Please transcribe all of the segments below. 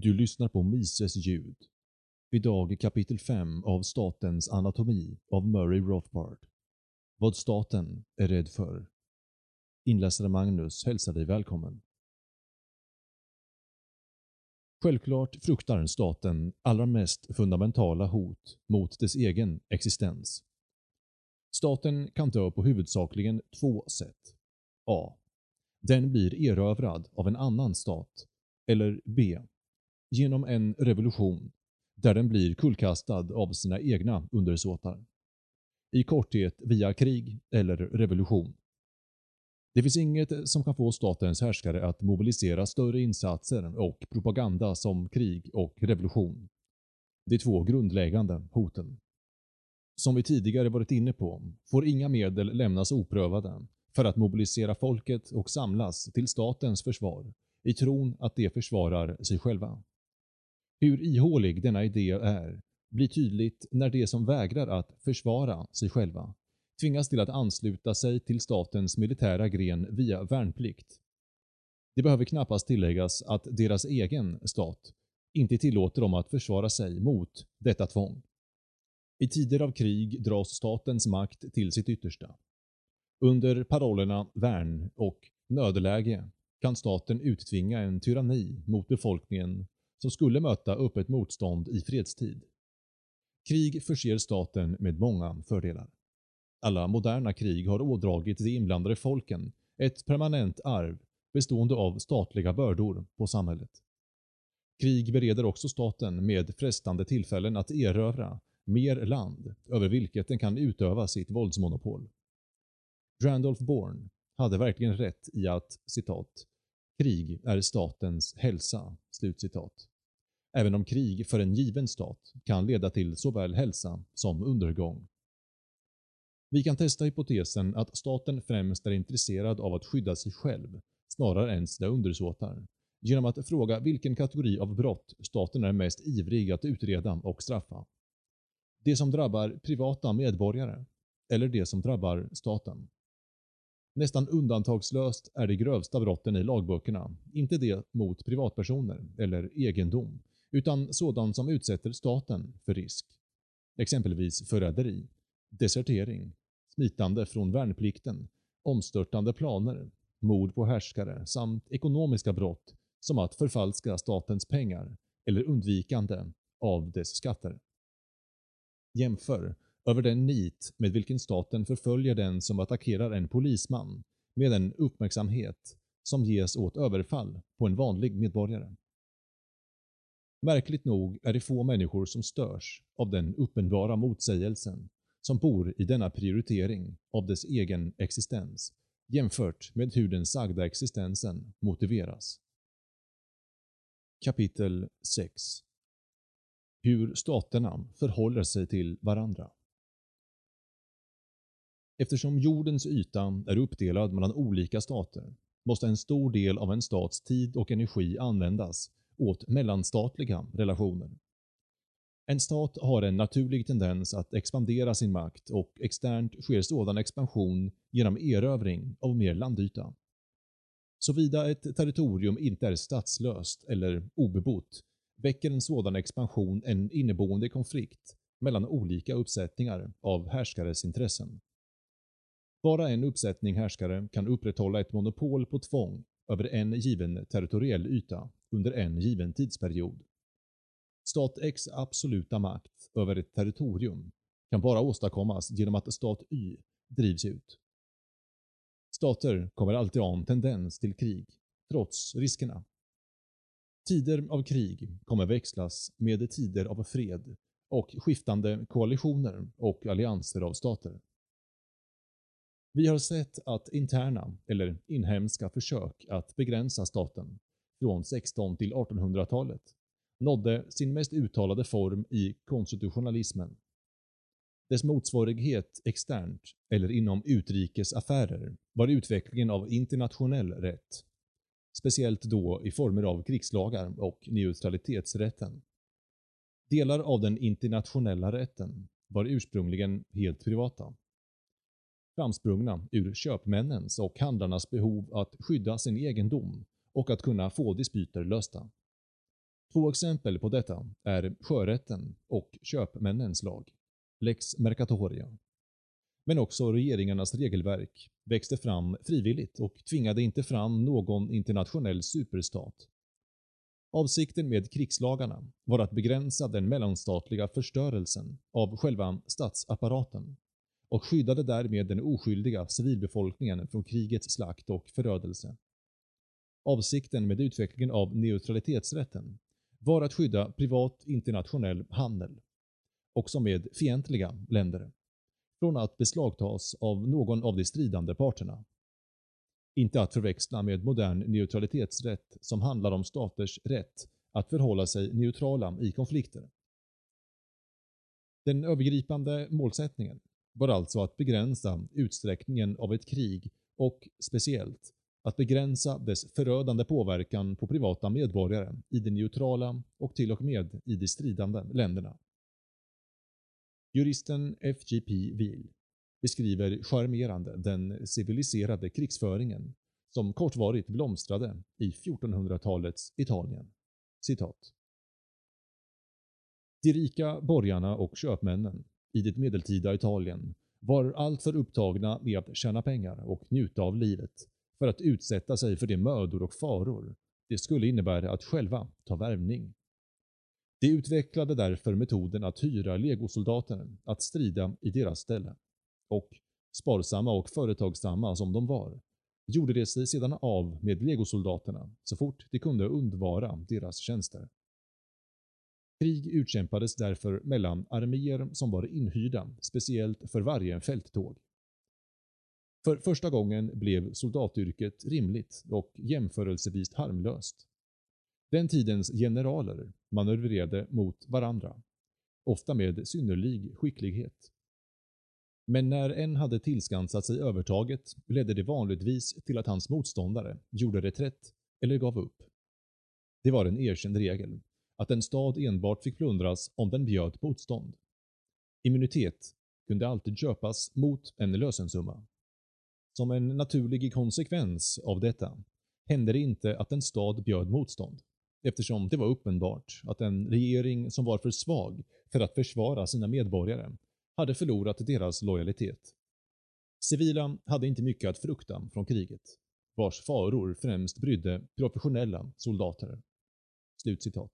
Du lyssnar på Mises ljud. Idag kapitel 5 av Statens anatomi av Murray Rothbard. Vad staten är rädd för. Inläsare Magnus hälsar dig välkommen. Självklart fruktar staten allra mest fundamentala hot mot dess egen existens. Staten kan dö på huvudsakligen två sätt. A. Den blir erövrad av en annan stat. Eller B genom en revolution där den blir kullkastad av sina egna undersåtar. I korthet via krig eller revolution. Det finns inget som kan få statens härskare att mobilisera större insatser och propaganda som krig och revolution. De två grundläggande hoten. Som vi tidigare varit inne på får inga medel lämnas oprövade för att mobilisera folket och samlas till statens försvar i tron att de försvarar sig själva. Hur ihålig denna idé är blir tydligt när de som vägrar att försvara sig själva tvingas till att ansluta sig till statens militära gren via värnplikt. Det behöver knappast tilläggas att deras egen stat inte tillåter dem att försvara sig mot detta tvång. I tider av krig dras statens makt till sitt yttersta. Under parollerna värn och nödläge kan staten uttvinga en tyranni mot befolkningen som skulle möta öppet motstånd i fredstid. Krig förser staten med många fördelar. Alla moderna krig har ådragit de inblandade folken ett permanent arv bestående av statliga bördor på samhället. Krig bereder också staten med frestande tillfällen att erövra mer land över vilket den kan utöva sitt våldsmonopol. Randolph Bourne hade verkligen rätt i att citat Krig är statens hälsa.” Slutcitat. Även om krig för en given stat kan leda till såväl hälsa som undergång. Vi kan testa hypotesen att staten främst är intresserad av att skydda sig själv snarare än sina undersåtar genom att fråga vilken kategori av brott staten är mest ivrig att utreda och straffa. Det som drabbar privata medborgare eller det som drabbar staten. Nästan undantagslöst är de grövsta brotten i lagböckerna inte det mot privatpersoner eller egendom, utan sådant som utsätter staten för risk. Exempelvis förräderi, desertering, smitande från värnplikten, omstörtande planer, mord på härskare samt ekonomiska brott som att förfalska statens pengar eller undvikande av dess skatter. Jämför över den nit med vilken staten förföljer den som attackerar en polisman med den uppmärksamhet som ges åt överfall på en vanlig medborgare. Märkligt nog är det få människor som störs av den uppenbara motsägelsen som bor i denna prioritering av dess egen existens jämfört med hur den sagda existensen motiveras. Kapitel 6 Hur staterna förhåller sig till varandra Eftersom jordens yta är uppdelad mellan olika stater måste en stor del av en stats tid och energi användas åt mellanstatliga relationer. En stat har en naturlig tendens att expandera sin makt och externt sker sådan expansion genom erövring av mer landyta. Såvida ett territorium inte är statslöst eller obebott väcker en sådan expansion en inneboende konflikt mellan olika uppsättningar av härskares intressen. Bara en uppsättning härskare kan upprätthålla ett monopol på tvång över en given territoriell yta under en given tidsperiod. Stat X absoluta makt över ett territorium kan bara åstadkommas genom att stat Y drivs ut. Stater kommer alltid ha en tendens till krig, trots riskerna. Tider av krig kommer växlas med tider av fred och skiftande koalitioner och allianser av stater. Vi har sett att interna, eller inhemska, försök att begränsa staten från 16 till 1800-talet nådde sin mest uttalade form i konstitutionalismen. Dess motsvarighet externt, eller inom utrikes affärer, var utvecklingen av internationell rätt, speciellt då i former av krigslagar och neutralitetsrätten. Delar av den internationella rätten var ursprungligen helt privata framsprungna ur köpmännens och handlarnas behov att skydda sin egendom och att kunna få dispyter lösta. Två exempel på detta är sjörätten och köpmännens lag, Lex Mercatoria. Men också regeringarnas regelverk växte fram frivilligt och tvingade inte fram någon internationell superstat. Avsikten med krigslagarna var att begränsa den mellanstatliga förstörelsen av själva statsapparaten och skyddade därmed den oskyldiga civilbefolkningen från krigets slakt och förödelse. Avsikten med utvecklingen av neutralitetsrätten var att skydda privat internationell handel, också med fientliga länder, från att beslagtas av någon av de stridande parterna. Inte att förväxla med modern neutralitetsrätt som handlar om staters rätt att förhålla sig neutrala i konflikter. Den övergripande målsättningen var alltså att begränsa utsträckningen av ett krig och speciellt att begränsa dess förödande påverkan på privata medborgare i de neutrala och till och med i de stridande länderna. Juristen FGP Will beskriver charmerande den civiliserade krigsföringen som kortvarigt blomstrade i 1400-talets Italien. Citat. De rika borgarna och köpmännen i det medeltida Italien var alltför upptagna med att tjäna pengar och njuta av livet för att utsätta sig för de mödor och faror det skulle innebära att själva ta värvning. De utvecklade därför metoden att hyra legosoldater att strida i deras ställe. Och, sparsamma och företagsamma som de var, gjorde de sig sedan av med legosoldaterna så fort de kunde undvara deras tjänster. Krig utkämpades därför mellan arméer som var inhyrda speciellt för varje fälttåg. För första gången blev soldatyrket rimligt och jämförelsevis harmlöst. Den tidens generaler manövrerade mot varandra, ofta med synnerlig skicklighet. Men när en hade tillskansat sig övertaget ledde det vanligtvis till att hans motståndare gjorde reträtt eller gav upp. Det var en erkänd regel att en stad enbart fick plundras om den bjöd motstånd. Immunitet kunde alltid köpas mot en lösensumma. Som en naturlig konsekvens av detta hände det inte att en stad bjöd motstånd, eftersom det var uppenbart att en regering som var för svag för att försvara sina medborgare hade förlorat deras lojalitet. Civila hade inte mycket att frukta från kriget, vars faror främst brydde professionella soldater. Slutcitat.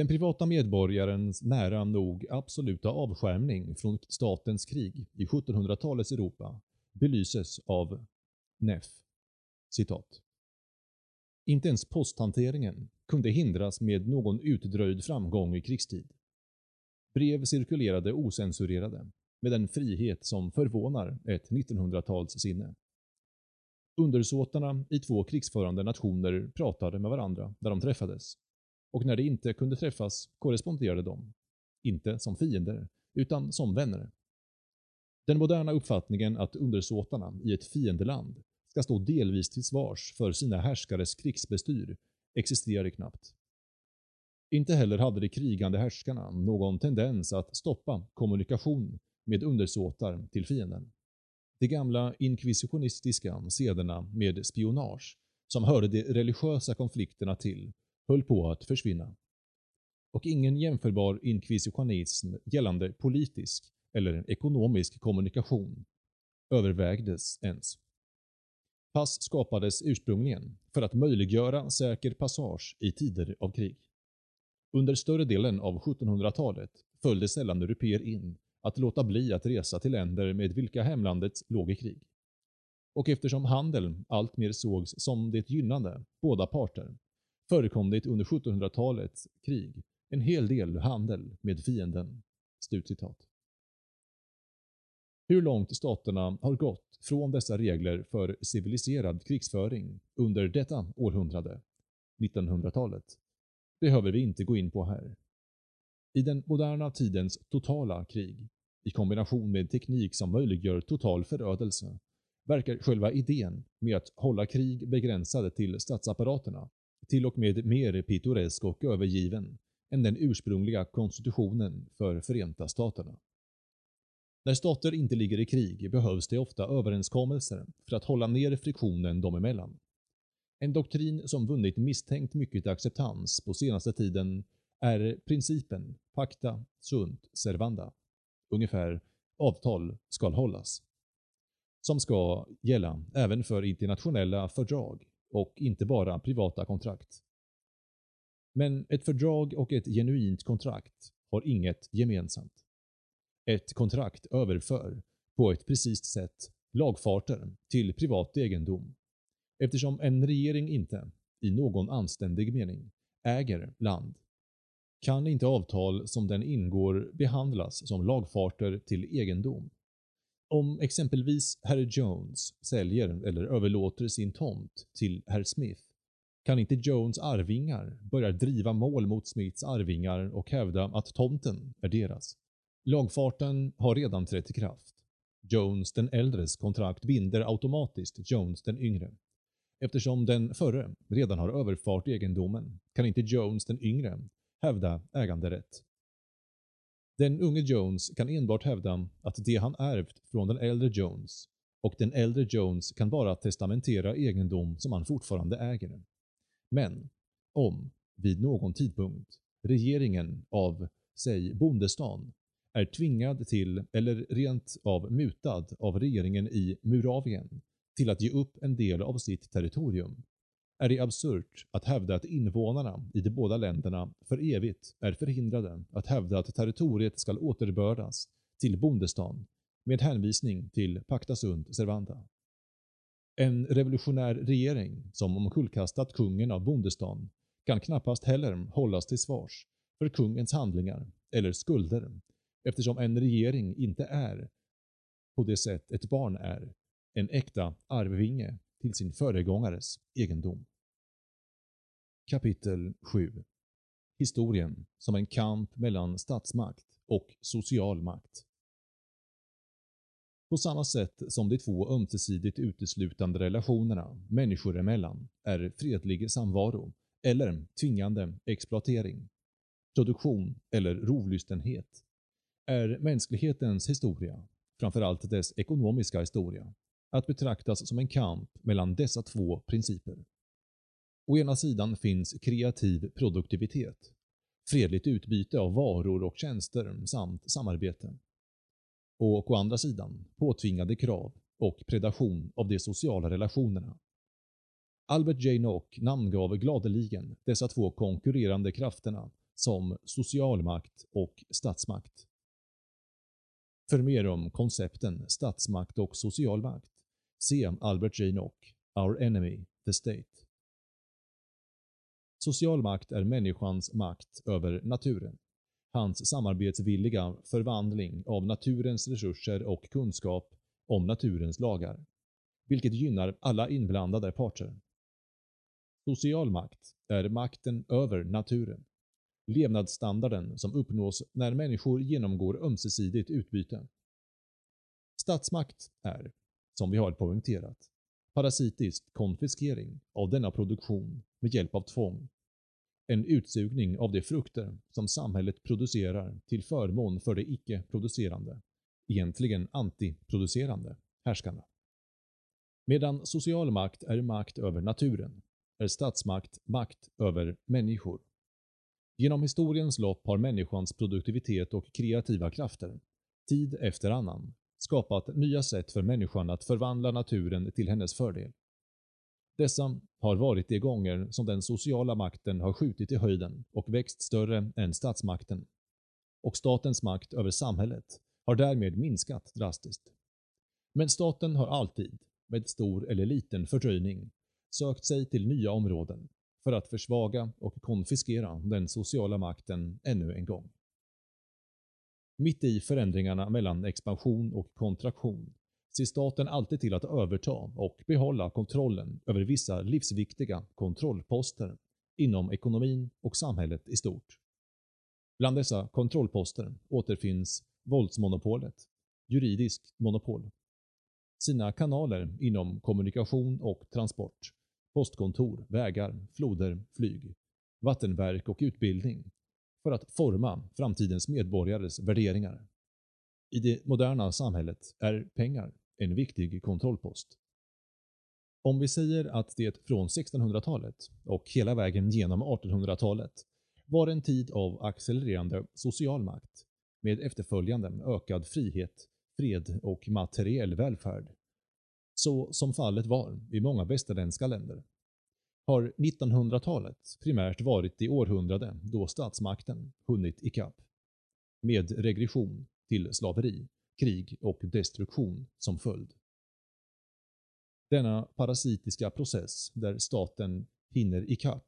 Den privata medborgarens nära nog absoluta avskärmning från statens krig i 1700-talets Europa belyses av Neff. Citat. Inte ens posthanteringen kunde hindras med någon utdröjd framgång i krigstid. Brev cirkulerade osensurerade, med en frihet som förvånar ett 1900-talssinne. Undersåtarna i två krigsförande nationer pratade med varandra när de träffades, och när de inte kunde träffas korresponderade de, inte som fiender, utan som vänner. Den moderna uppfattningen att undersåtarna i ett fiendeland ska stå delvis till svars för sina härskares krigsbestyr existerade knappt. Inte heller hade de krigande härskarna någon tendens att stoppa kommunikation med undersåtar till fienden. De gamla inkvisitionistiska sederna med spionage, som hörde de religiösa konflikterna till, höll på att försvinna. Och ingen jämförbar inkvisitionism gällande politisk eller ekonomisk kommunikation övervägdes ens. Pass skapades ursprungligen för att möjliggöra säker passage i tider av krig. Under större delen av 1700-talet följde sällan europeer in att låta bli att resa till länder med vilka hemlandet låg i krig. Och eftersom handel alltmer sågs som det gynnande båda parter förekom det under 1700-talets krig en hel del handel med fienden.” Slutcitat. Hur långt staterna har gått från dessa regler för civiliserad krigsföring under detta århundrade, 1900-talet, behöver vi inte gå in på här. I den moderna tidens totala krig, i kombination med teknik som möjliggör total förödelse, verkar själva idén med att hålla krig begränsade till statsapparaterna till och med mer pittoresk och övergiven än den ursprungliga konstitutionen för Förenta Staterna. När stater inte ligger i krig behövs det ofta överenskommelser för att hålla ner friktionen dem emellan. En doktrin som vunnit misstänkt mycket acceptans på senaste tiden är principen pacta sunt servanda, ungefär avtal skall hållas, som ska gälla även för internationella fördrag och inte bara privata kontrakt. Men ett fördrag och ett genuint kontrakt har inget gemensamt. Ett kontrakt överför, på ett precist sätt, lagfarter till privat egendom eftersom en regering inte, i någon anständig mening, äger land kan inte avtal som den ingår behandlas som lagfarter till egendom. Om exempelvis herr Jones säljer eller överlåter sin tomt till herr Smith kan inte Jones arvingar börja driva mål mot Smiths arvingar och hävda att tomten är deras. Lagfarten har redan trätt i kraft. Jones den äldres kontrakt binder automatiskt Jones den yngre. Eftersom den förre redan har överfart egendomen kan inte Jones den yngre hävda äganderätt. Den unge Jones kan enbart hävda att det han ärvt från den äldre Jones och den äldre Jones kan bara testamentera egendom som han fortfarande äger. Men om, vid någon tidpunkt, regeringen av, säg bondestan, är tvingad till eller rent av mutad av regeringen i Muravien till att ge upp en del av sitt territorium är det absurt att hävda att invånarna i de båda länderna för evigt är förhindrade att hävda att territoriet skall återbördas till bondestan med hänvisning till Pacta sunt servanda. En revolutionär regering som omkullkastat kungen av bondestan kan knappast heller hållas till svars för kungens handlingar eller skulder eftersom en regering inte är, på det sätt ett barn är, en äkta arvvinge till sin föregångares egendom. Kapitel 7 Historien som en kamp mellan statsmakt och social makt. På samma sätt som de två ömsesidigt uteslutande relationerna människor emellan är fredlig samvaro eller tvingande exploatering, produktion eller rovlystenhet, är mänsklighetens historia, framförallt dess ekonomiska historia, att betraktas som en kamp mellan dessa två principer. Å ena sidan finns kreativ produktivitet, fredligt utbyte av varor och tjänster samt samarbete. Och å andra sidan påtvingade krav och predation av de sociala relationerna. Albert J. Nock namngav gladeligen dessa två konkurrerande krafterna som socialmakt och statsmakt. För mer om koncepten statsmakt och socialmakt, se Albert J. Nock, Our Enemy, the State. Social makt är människans makt över naturen. Hans samarbetsvilliga förvandling av naturens resurser och kunskap om naturens lagar, vilket gynnar alla inblandade parter. Social makt är makten över naturen, levnadsstandarden som uppnås när människor genomgår ömsesidigt utbyte. Statsmakt är, som vi har poängterat, parasitisk konfiskering av denna produktion med hjälp av tvång. En utsugning av de frukter som samhället producerar till förmån för de icke-producerande, egentligen antiproducerande, härskarna. Medan social makt är makt över naturen, är statsmakt makt över människor. Genom historiens lopp har människans produktivitet och kreativa krafter, tid efter annan, skapat nya sätt för människan att förvandla naturen till hennes fördel. Dessa har varit de gånger som den sociala makten har skjutit i höjden och växt större än statsmakten. Och statens makt över samhället har därmed minskat drastiskt. Men staten har alltid, med stor eller liten fördröjning, sökt sig till nya områden för att försvaga och konfiskera den sociala makten ännu en gång. Mitt i förändringarna mellan expansion och kontraktion ser staten alltid till att överta och behålla kontrollen över vissa livsviktiga kontrollposter inom ekonomin och samhället i stort. Bland dessa kontrollposter återfinns våldsmonopolet, juridiskt monopol, sina kanaler inom kommunikation och transport, postkontor, vägar, floder, flyg, vattenverk och utbildning för att forma framtidens medborgares värderingar. I det moderna samhället är pengar en viktig kontrollpost. Om vi säger att det från 1600-talet och hela vägen genom 1800-talet var en tid av accelererande social makt med efterföljande ökad frihet, fred och materiell välfärd. Så som fallet var i många västerländska länder har 1900-talet primärt varit det århundrade då statsmakten hunnit ikapp. Med regression till slaveri, krig och destruktion som följd. Denna parasitiska process där staten hinner ikapp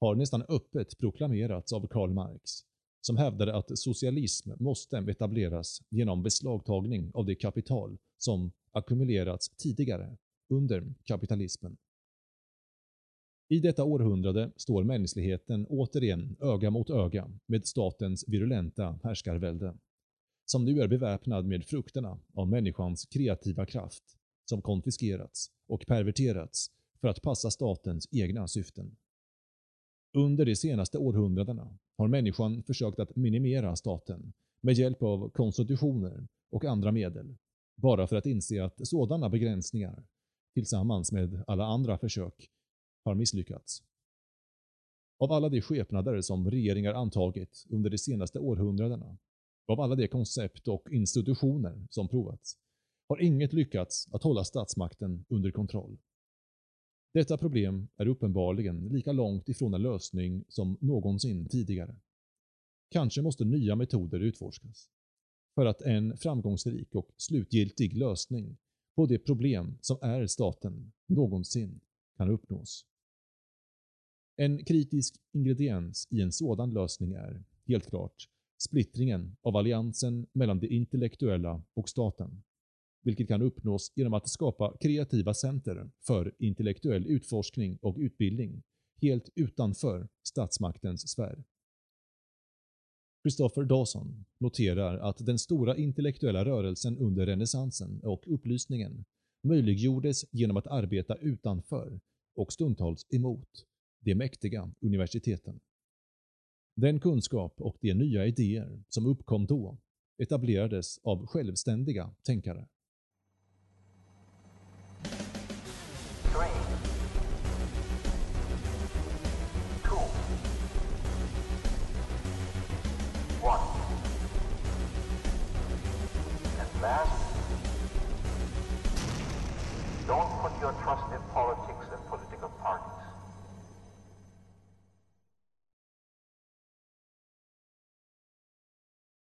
har nästan öppet proklamerats av Karl Marx, som hävdade att socialism måste etableras genom beslagtagning av det kapital som ackumulerats tidigare under kapitalismen. I detta århundrade står mänskligheten återigen öga mot öga med statens virulenta härskarvälde, som nu är beväpnad med frukterna av människans kreativa kraft, som konfiskerats och perverterats för att passa statens egna syften. Under de senaste århundradena har människan försökt att minimera staten med hjälp av konstitutioner och andra medel, bara för att inse att sådana begränsningar, tillsammans med alla andra försök, har misslyckats. Av alla de skepnader som regeringar antagit under de senaste århundradena, av alla de koncept och institutioner som provats, har inget lyckats att hålla statsmakten under kontroll. Detta problem är uppenbarligen lika långt ifrån en lösning som någonsin tidigare. Kanske måste nya metoder utforskas för att en framgångsrik och slutgiltig lösning på det problem som är staten någonsin kan uppnås. En kritisk ingrediens i en sådan lösning är, helt klart, splittringen av alliansen mellan det intellektuella och staten vilket kan uppnås genom att skapa kreativa center för intellektuell utforskning och utbildning helt utanför statsmaktens sfär. Christopher Dawson noterar att den stora intellektuella rörelsen under renässansen och upplysningen möjliggjordes genom att arbeta utanför och stundtals emot de mäktiga universiteten. Den kunskap och de nya idéer som uppkom då etablerades av självständiga tänkare. Don't put your trust in politics and political parties.